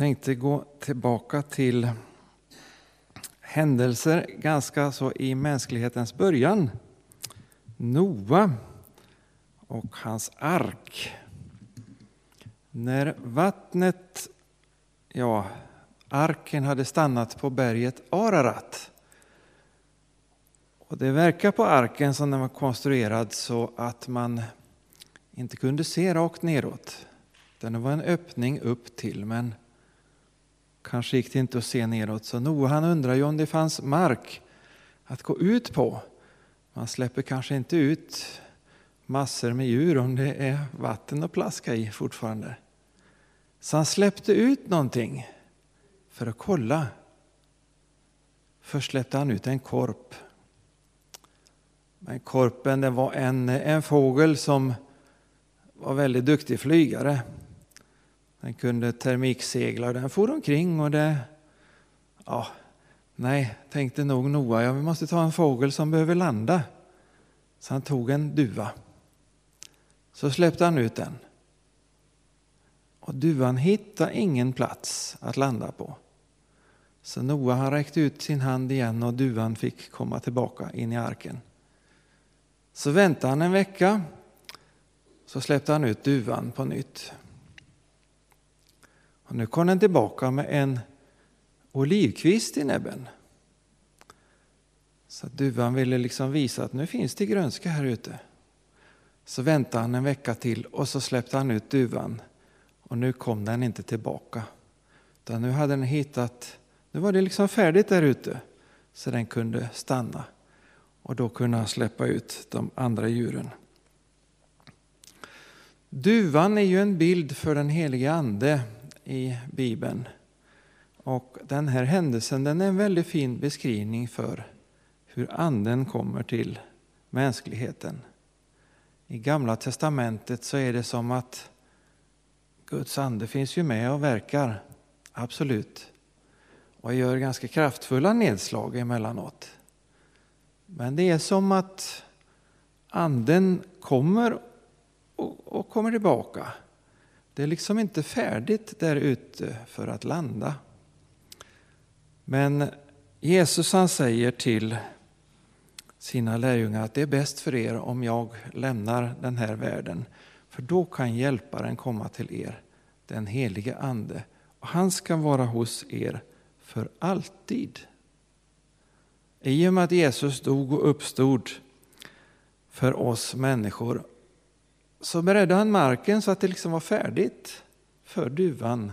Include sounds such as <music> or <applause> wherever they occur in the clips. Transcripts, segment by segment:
tänkte gå tillbaka till händelser ganska så i mänsklighetens början. Noa och hans ark. När vattnet, ja, arken hade stannat på berget Ararat. Och det verkar på arken som den var konstruerad så att man inte kunde se rakt neråt. Den var en öppning upp till, men kanske gick det inte att se neråt. Så Noa han undrar ju om det fanns mark att gå ut på. Man släpper kanske inte ut massor med djur om det är vatten att plaska i fortfarande. Så han släppte ut någonting för att kolla. Först släppte han ut en korp. Men korpen det var en, en fågel som var väldigt duktig flygare. Den kunde termiksegla och den for omkring och det... Ja, nej, tänkte nog Noa, ja, vi måste ta en fågel som behöver landa. Så han tog en duva. Så släppte han ut den. Och duvan hittade ingen plats att landa på. Så Noa han räckte ut sin hand igen och duvan fick komma tillbaka in i arken. Så väntade han en vecka, så släppte han ut duvan på nytt. Och nu kom den tillbaka med en olivkvist i näbben. Så duvan ville liksom visa att nu finns det grönska här ute. Så väntade han en vecka till och så släppte han ut duvan. Och nu kom den inte tillbaka. Utan nu hade den hittat, nu var det liksom färdigt där ute. Så den kunde stanna. Och då kunde han släppa ut de andra djuren. Duvan är ju en bild för den helige Ande i Bibeln. Och den här händelsen den är en väldigt fin beskrivning för hur Anden kommer till mänskligheten. I Gamla testamentet så är det som att Guds ande finns ju med och verkar, absolut. Och gör ganska kraftfulla nedslag emellanåt. Men det är som att anden kommer och, och kommer tillbaka. Det är liksom inte färdigt där ute för att landa. Men Jesus han säger till sina lärjungar att det är bäst för er om jag lämnar den här världen. För då kan hjälparen komma till er, den helige Ande. Och han ska vara hos er för alltid. I och med att Jesus dog och uppstod för oss människor så beredde han marken så att det liksom var färdigt för duvan,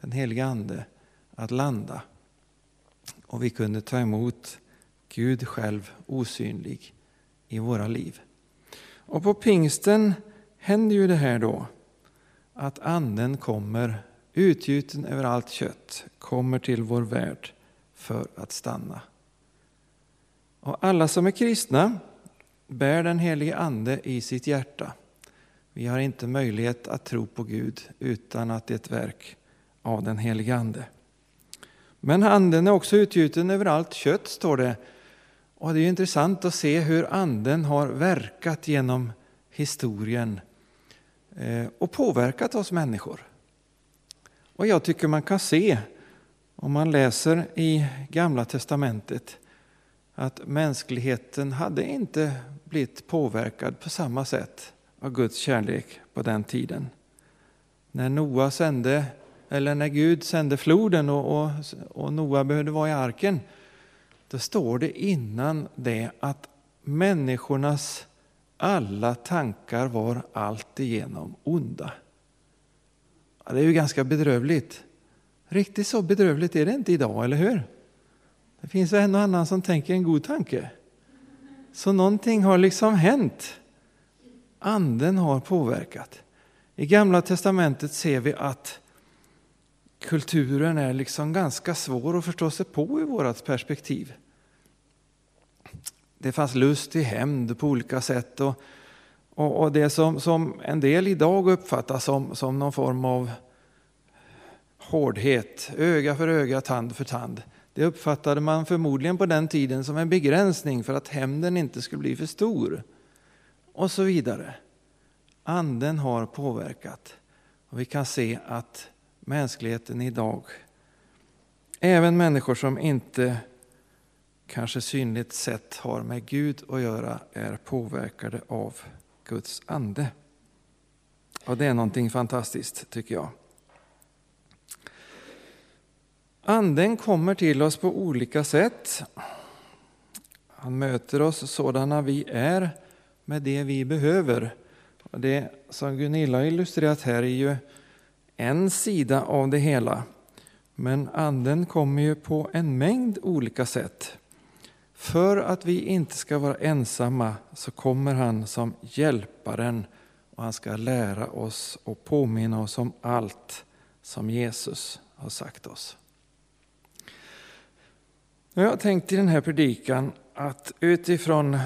den helige Ande, att landa. Och vi kunde ta emot Gud själv osynlig i våra liv. Och på pingsten händer ju det här då att anden kommer utgjuten över allt kött, kommer till vår värld för att stanna. Och alla som är kristna bär den helige Ande i sitt hjärta. Vi har inte möjlighet att tro på Gud utan att det är ett verk av den helige Ande. Men anden är också utgjuten över allt kött, står det. Och det är intressant att se hur anden har verkat genom historien eh, och påverkat oss människor. Och jag tycker man kan se, om man läser i Gamla testamentet, att mänskligheten hade inte blivit påverkad på samma sätt av Guds kärlek på den tiden. När Noa sände, eller när Gud sände floden och, och, och Noa behövde vara i arken, då står det innan det att människornas alla tankar var alltigenom onda. Ja, det är ju ganska bedrövligt. Riktigt så bedrövligt är det inte idag, eller hur? Det finns en och annan som tänker en god tanke. Så någonting har liksom hänt. Anden har påverkat. I Gamla testamentet ser vi att kulturen är liksom ganska svår att förstå sig på i vårt perspektiv. Det fanns lust till hämnd på olika sätt. Och, och, och, det som, som en del idag uppfattar som, som någon form av hårdhet, öga för öga, tand för tand. Det uppfattade man förmodligen på den tiden som en begränsning för att hämnden inte skulle bli för stor och så vidare. Anden har påverkat och vi kan se att mänskligheten idag. Även människor som inte kanske synligt sett har med Gud att göra är påverkade av Guds ande. Och det är någonting fantastiskt tycker jag. Anden kommer till oss på olika sätt. Han möter oss sådana vi är med det vi behöver. Och det som Gunilla har illustrerat här är ju en sida av det hela. Men anden kommer ju på en mängd olika sätt. För att vi inte ska vara ensamma så kommer han som hjälparen och han ska lära oss och påminna oss om allt som Jesus har sagt oss. Jag har tänkt i den här predikan att utifrån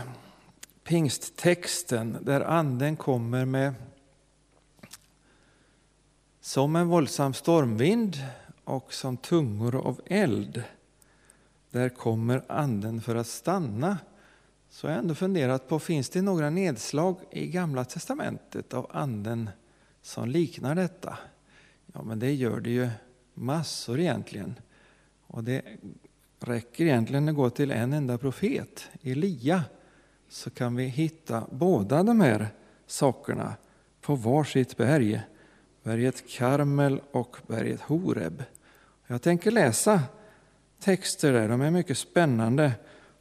pingsttexten där anden kommer med som en våldsam stormvind och som tungor av eld. Där kommer anden för att stanna. Så har ändå funderat på, finns det några nedslag i Gamla Testamentet av anden som liknar detta? Ja, men det gör det ju massor egentligen. Och det räcker egentligen att gå till en enda profet, Elia, så kan vi hitta båda de här sakerna på varsitt berg. Berget Karmel och berget Horeb. Jag tänker läsa texter där, de är mycket spännande.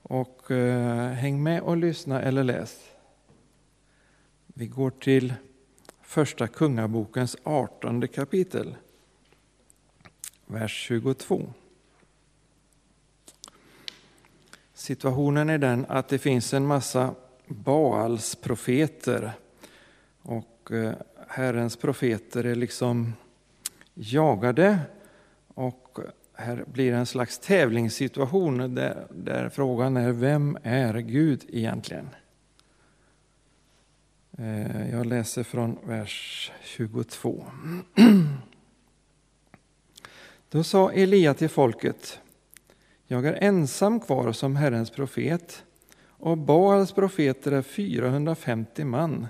Och eh, häng med och lyssna eller läs. Vi går till Första Kungabokens artonde kapitel, vers 22. Situationen är den att det finns en massa Baals profeter och eh, Herrens profeter är liksom jagade och här blir en slags tävlingssituation där, där frågan är vem är Gud egentligen? Eh, jag läser från vers 22. <clears throat> Då sa Elia till folket jag är ensam kvar som Herrens profet och Baals profeter är 450 man.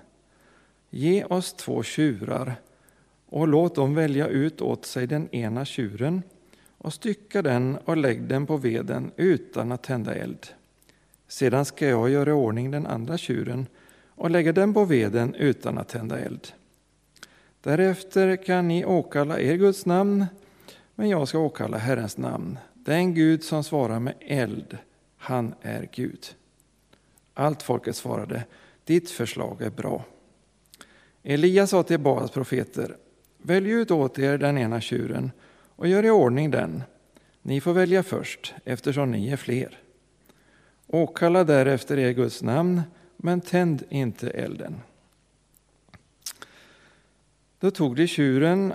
Ge oss två tjurar och låt dem välja ut åt sig den ena tjuren och stycka den och lägg den på veden utan att tända eld. Sedan ska jag göra i ordning den andra tjuren och lägga den på veden utan att tända eld. Därefter kan ni åkalla er Guds namn, men jag ska åkalla Herrens namn. Den Gud som svarar med eld, han är Gud. Allt folket svarade, ditt förslag är bra. Elias sa till Baals profeter, välj ut åt er den ena tjuren och gör i ordning den. Ni får välja först, eftersom ni är fler. Åkalla därefter er Guds namn, men tänd inte elden. Då tog de tjuren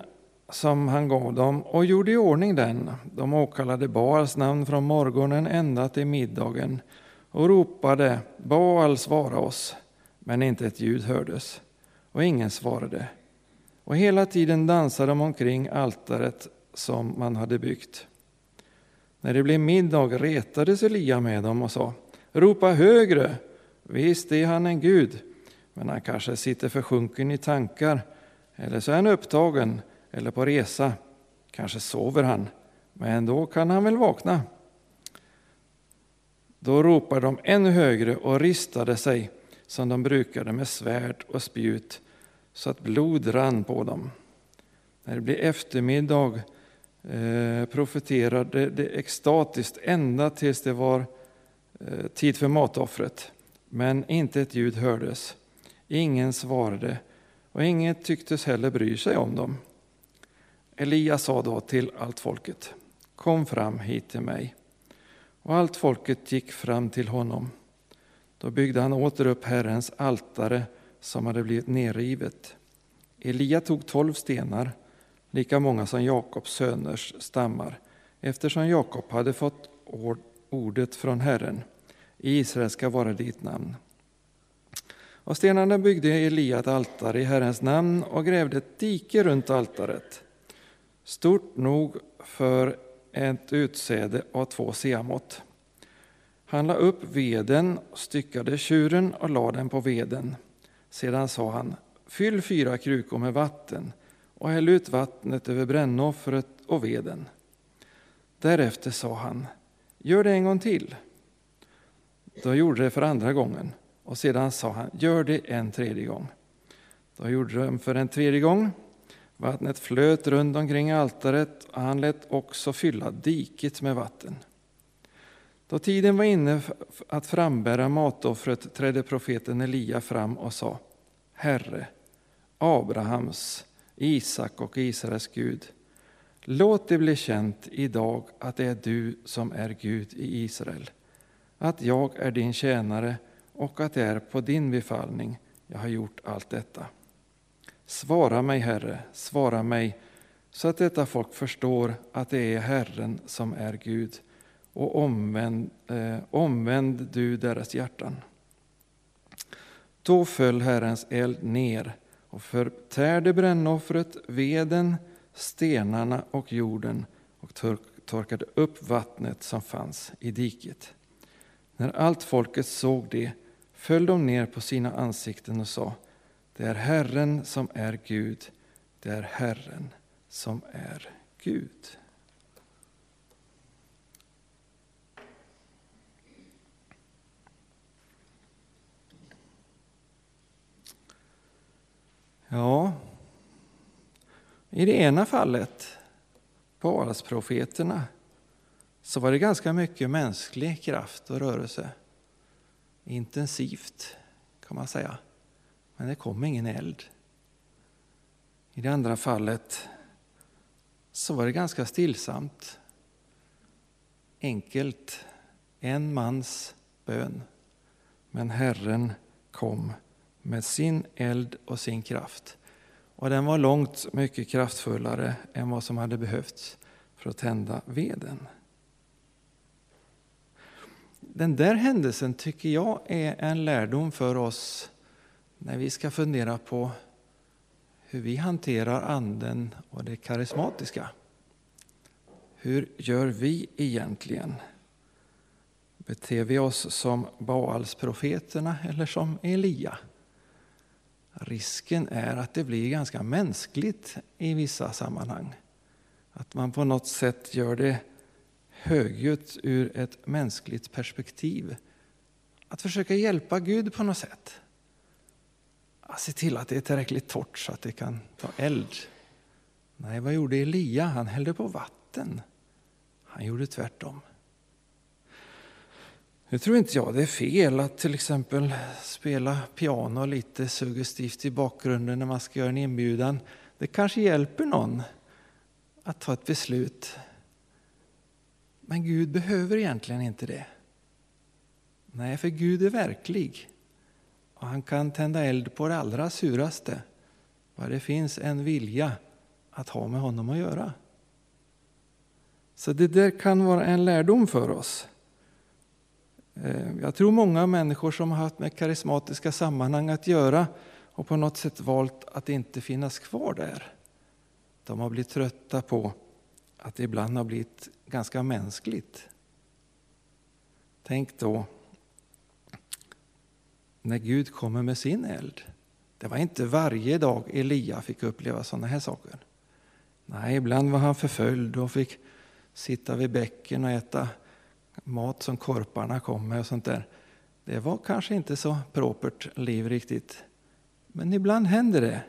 som han gav dem och gjorde i ordning den. De åkallade Baals namn från morgonen ända till middagen och ropade Baal svara oss, men inte ett ljud hördes och ingen svarade. Och hela tiden dansade de omkring altaret som man hade byggt. När det blev middag retades Elia med dem och sa Ropa högre! Visst är han en gud, men han kanske sitter försjunken i tankar eller så är han upptagen eller på resa. Kanske sover han, men då kan han väl vakna. Då ropade de ännu högre och ristade sig som de brukade med svärd och spjut så att blod rann på dem. När det blev eftermiddag eh, profeterade det extatiskt ända tills det var eh, tid för matoffret. Men inte ett ljud hördes. Ingen svarade och inget tycktes heller bry sig om dem. Elia sa då till allt folket, kom fram hit till mig. Och allt folket gick fram till honom. Då byggde han åter upp Herrens altare som hade blivit nerrivet. Elia tog tolv stenar, lika många som Jakobs söners stammar, eftersom Jakob hade fått ordet från Herren. I Israel ska vara ditt namn. Av stenarna byggde Elia ett altare i Herrens namn och grävde ett dike runt altaret stort nog för ett utsäde av två seamått. Han la upp veden, styckade tjuren och lade den på veden. Sedan sa han, fyll fyra krukor med vatten och häll ut vattnet över brännoffret och veden. Därefter sa han, gör det en gång till. Då gjorde det för andra gången och sedan sa han, gör det en tredje gång. Då gjorde de för en tredje gång. Vattnet flöt runt omkring altaret och han lät också fylla diket med vatten. Då tiden var inne att frambära matoffret trädde profeten Elia fram och sa Herre, Abrahams, Isak och Israels Gud, låt det bli känt idag att det är du som är Gud i Israel, att jag är din tjänare och att det är på din befallning jag har gjort allt detta. Svara mig, Herre, svara mig, så att detta folk förstår att det är Herren som är Gud, och omvänd, eh, omvänd du deras hjärtan. Då föll Herrens eld ner och förtärde brännoffret, veden, stenarna och jorden och torkade upp vattnet som fanns i diket. När allt folket såg det föll de ner på sina ansikten och sa det är Herren som är Gud, det är Herren som är Gud. Ja, i det ena fallet, Baalsprofeterna, så var det ganska mycket mänsklig kraft och rörelse. Intensivt, kan man säga. Men det kom ingen eld. I det andra fallet så var det ganska stillsamt. Enkelt, en mans bön. Men Herren kom med sin eld och sin kraft. Och den var långt mycket kraftfullare än vad som hade behövts för att tända veden. Den där händelsen tycker jag är en lärdom för oss när vi ska fundera på hur vi hanterar anden och det karismatiska. Hur gör vi egentligen? Beter vi oss som Baalsprofeterna eller som Elia? Risken är att det blir ganska mänskligt i vissa sammanhang. Att man på något sätt gör det högljutt ur ett mänskligt perspektiv. Att försöka hjälpa Gud på något sätt. Se till att det är tillräckligt torrt så att det kan ta eld. Nej, vad gjorde Elia? Han hällde på vatten. Han gjorde tvärtom. Nu tror inte jag det är fel att till exempel spela piano lite suggestivt i bakgrunden när man ska göra en inbjudan. Det kanske hjälper någon att ta ett beslut. Men Gud behöver egentligen inte det. Nej, för Gud är verklig. Och han kan tända eld på det allra suraste. Vad det finns en vilja att ha med honom att göra. Så det där kan vara en lärdom för oss. Eh, jag tror många människor som har haft med karismatiska sammanhang att göra och på något sätt valt att inte finnas kvar där. De har blivit trötta på att det ibland har blivit ganska mänskligt. Tänk då när Gud kommer med sin eld. Det var inte varje dag Elia fick uppleva sådana här saker. Nej, ibland var han förföljd och fick sitta vid bäcken och äta mat som korparna kom med och sånt där. Det var kanske inte så propert liv riktigt. Men ibland händer det.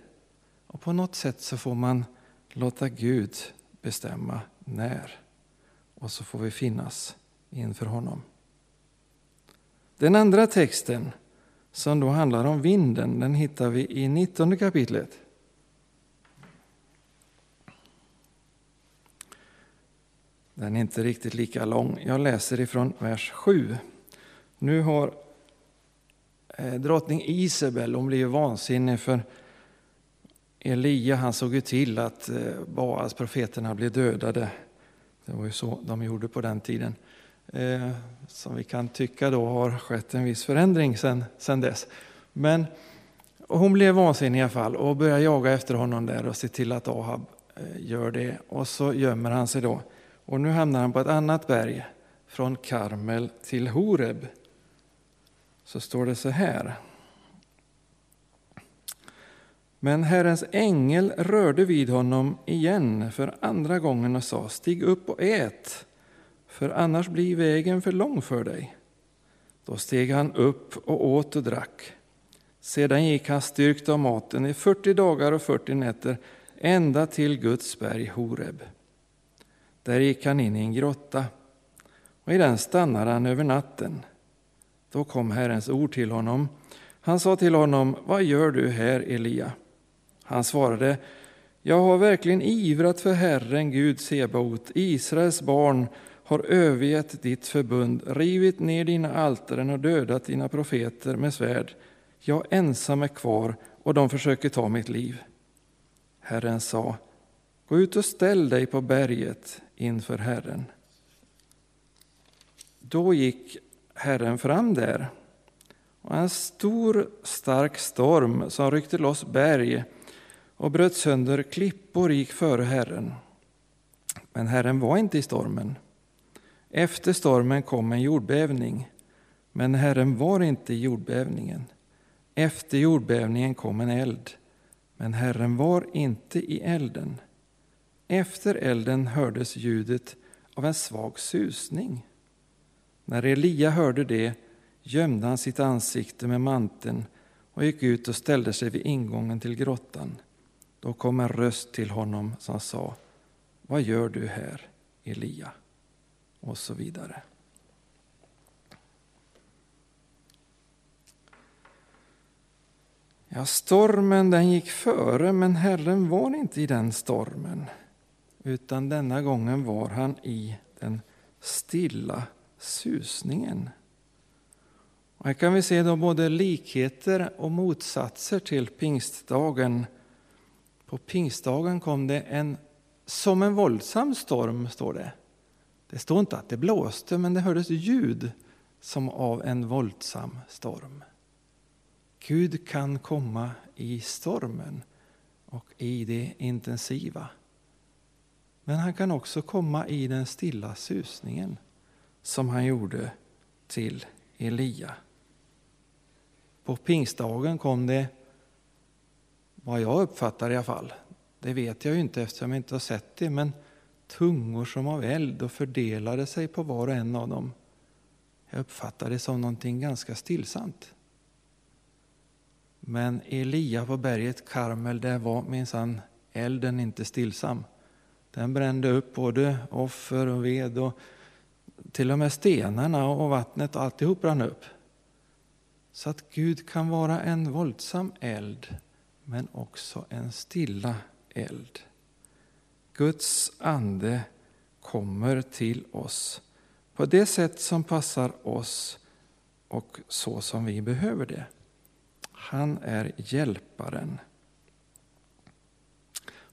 Och på något sätt så får man låta Gud bestämma när. Och så får vi finnas inför honom. Den andra texten som då handlar om vinden, den hittar vi i 19 kapitlet. Den är inte riktigt lika lång. Jag läser ifrån vers 7. Nu har eh, drottning Isabel, hon blev vansinnig för Elia han såg ju till att eh, Baals profeterna blev dödade. Det var ju så de gjorde på den tiden. Eh, som vi kan tycka då har skett en viss förändring sen, sen dess. Men hon blev vansinnig i alla fall och började jaga efter honom där och se till att Ahab eh, gör det. Och så gömmer han sig då. Och nu hamnar han på ett annat berg, från Karmel till Horeb. Så står det så här. Men Herrens ängel rörde vid honom igen för andra gången och sa, stig upp och ät, för annars blir vägen för lång för dig. Då steg han upp och åt och drack. Sedan gick han styrkt av maten i 40 dagar och 40 nätter ända till Guds berg Horeb. Där gick han in i en grotta och i den stannade han över natten. Då kom Herrens ord till honom. Han sa till honom, vad gör du här, Elia? Han svarade, jag har verkligen ivrat för Herren, Gud Sebaot, Israels barn har övergett ditt förbund, rivit ner dina altaren och dödat dina profeter med svärd. Jag ensam är kvar och de försöker ta mitt liv. Herren sa, gå ut och ställ dig på berget inför Herren. Då gick Herren fram där och en stor stark storm som ryckte loss berg och bröt sönder klippor gick före Herren. Men Herren var inte i stormen. Efter stormen kom en jordbävning, men Herren var inte i jordbävningen. Efter jordbävningen kom en eld, men Herren var inte i elden. Efter elden hördes ljudet av en svag susning. När Elia hörde det gömde han sitt ansikte med manteln och gick ut och ställde sig vid ingången till grottan. Då kom en röst till honom som sa Vad gör du här, Elia? Och så vidare. Ja, stormen den gick före, men Herren var inte i den stormen. Utan denna gången var han i den stilla susningen. Och här kan vi se då både likheter och motsatser till pingstdagen. På pingstdagen kom det en som en våldsam storm, står det. Det står inte att det blåste, men det hördes ljud som av en våldsam storm. Gud kan komma i stormen och i det intensiva. Men han kan också komma i den stilla susningen som han gjorde till Elia. På pingstdagen kom det, vad jag uppfattar i alla fall, det vet jag ju inte eftersom jag inte har sett det, men tungor som av eld och fördelade sig på var och en av dem. Jag uppfattade det som någonting ganska stillsamt. Men Elia på berget Karmel, där var minsann elden inte stillsam. Den brände upp både offer och ved och till och med stenarna och vattnet och alltihop brann upp. Så att Gud kan vara en våldsam eld, men också en stilla eld. Guds ande kommer till oss på det sätt som passar oss och så som vi behöver det. Han är hjälparen.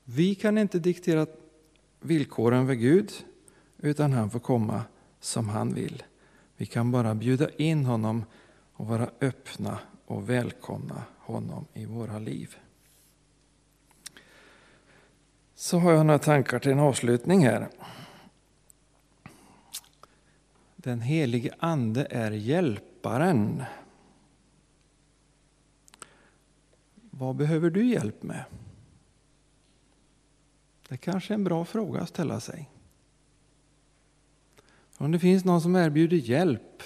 Vi kan inte diktera villkoren för Gud, utan han får komma som han vill. Vi kan bara bjuda in honom och vara öppna och välkomna honom i våra liv. Så har jag några tankar till en avslutning här. Den helige Ande är hjälparen. Vad behöver du hjälp med? Det kanske är en bra fråga att ställa sig. Om det finns någon som erbjuder hjälp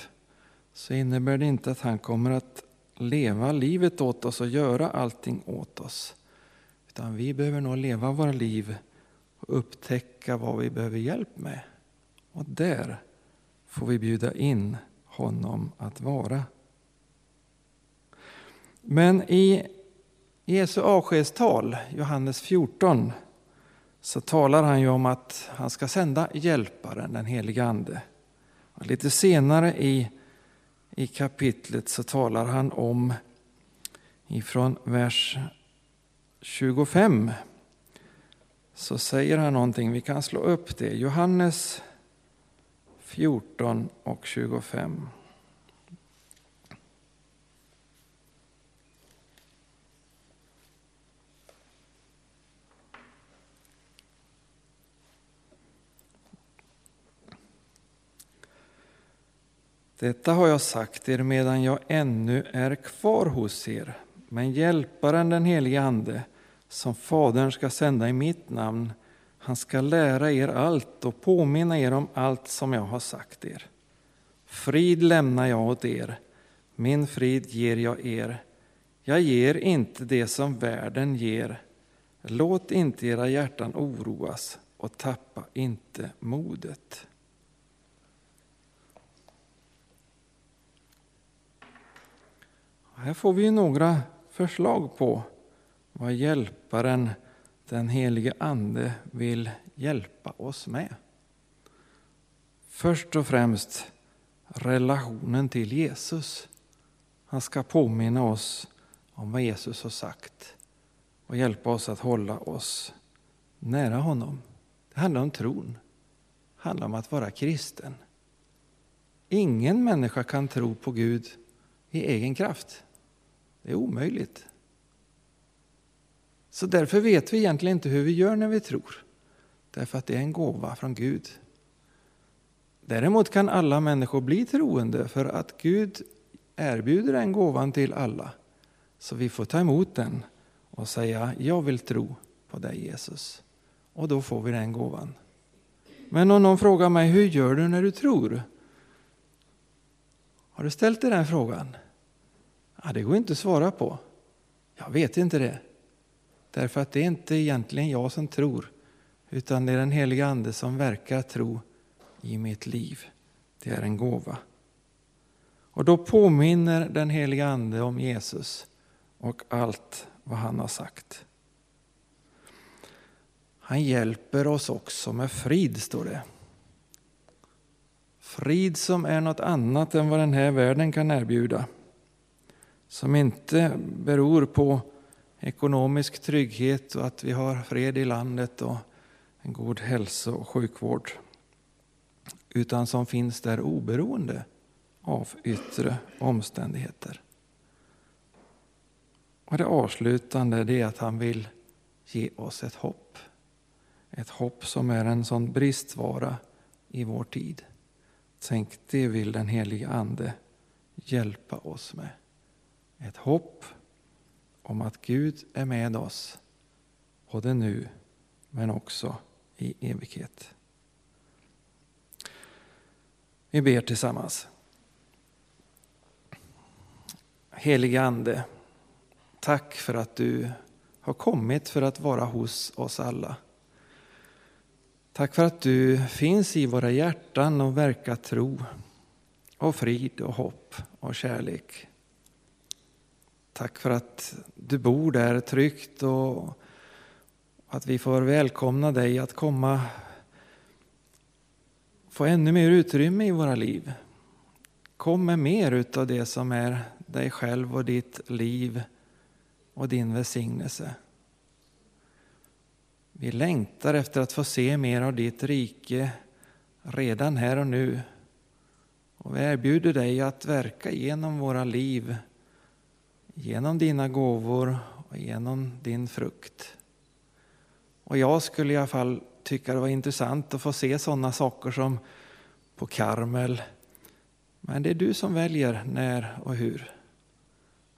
så innebär det inte att han kommer att leva livet åt oss och göra allting åt oss. Utan vi behöver nog leva våra liv och upptäcka vad vi behöver hjälp med. Och där får vi bjuda in honom att vara. Men i Jesu avskedstal, Johannes 14, så talar han ju om att han ska sända hjälparen, den helige Ande. Och lite senare i, i kapitlet så talar han om ifrån vers 25 så säger han någonting, vi kan slå upp det, Johannes 14 och 25. Detta har jag sagt er medan jag ännu är kvar hos er, men Hjälparen, den helige Ande, som Fadern ska sända i mitt namn. Han ska lära er allt och påminna er om allt som jag har sagt er. Frid lämnar jag åt er, min frid ger jag er. Jag ger inte det som världen ger. Låt inte era hjärtan oroas och tappa inte modet. Här får vi några förslag på vad hjälparen, den helige Ande, vill hjälpa oss med. Först och främst relationen till Jesus. Han ska påminna oss om vad Jesus har sagt och hjälpa oss att hålla oss nära honom. Det handlar om tron. Det handlar om att vara kristen. Ingen människa kan tro på Gud i egen kraft. Det är omöjligt. Så därför vet vi egentligen inte hur vi gör när vi tror. Därför att det är en gåva från Gud. Däremot kan alla människor bli troende för att Gud erbjuder den gåvan till alla. Så vi får ta emot den och säga jag vill tro på dig Jesus. Och då får vi den gåvan. Men om någon frågar mig hur gör du när du tror? Har du ställt dig den frågan? Ja, det går inte att svara på. Jag vet inte det. Därför att det är inte egentligen jag som tror, utan det är den heliga Ande som verkar tro i mitt liv. Det är en gåva. Och då påminner den heliga Ande om Jesus och allt vad han har sagt. Han hjälper oss också med frid, står det. Frid som är något annat än vad den här världen kan erbjuda. Som inte beror på ekonomisk trygghet och att vi har fred i landet och en god hälso och sjukvård. Utan som finns där oberoende av yttre omständigheter. Och det avslutande är att han vill ge oss ett hopp. Ett hopp som är en sån bristvara i vår tid. Tänk, det vill den helige Ande hjälpa oss med. Ett hopp om att Gud är med oss, både nu men också i evighet. Vi ber tillsammans. Helige Ande, tack för att du har kommit för att vara hos oss alla. Tack för att du finns i våra hjärtan och verkar tro och frid och hopp och kärlek. Tack för att du bor där tryggt och att vi får välkomna dig att komma, få ännu mer utrymme i våra liv. Kom med mer utav det som är dig själv och ditt liv och din välsignelse. Vi längtar efter att få se mer av ditt rike redan här och nu. Och vi erbjuder dig att verka genom våra liv genom dina gåvor och genom din frukt. Och jag skulle i alla fall tycka det var intressant att få se sådana saker som på Karmel. Men det är du som väljer när och hur.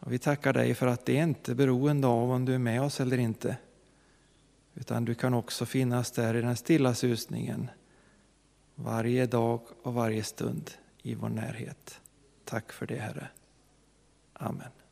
Och vi tackar dig för att det inte är beroende av om du är med oss eller inte. Utan du kan också finnas där i den stilla susningen varje dag och varje stund i vår närhet. Tack för det Herre. Amen.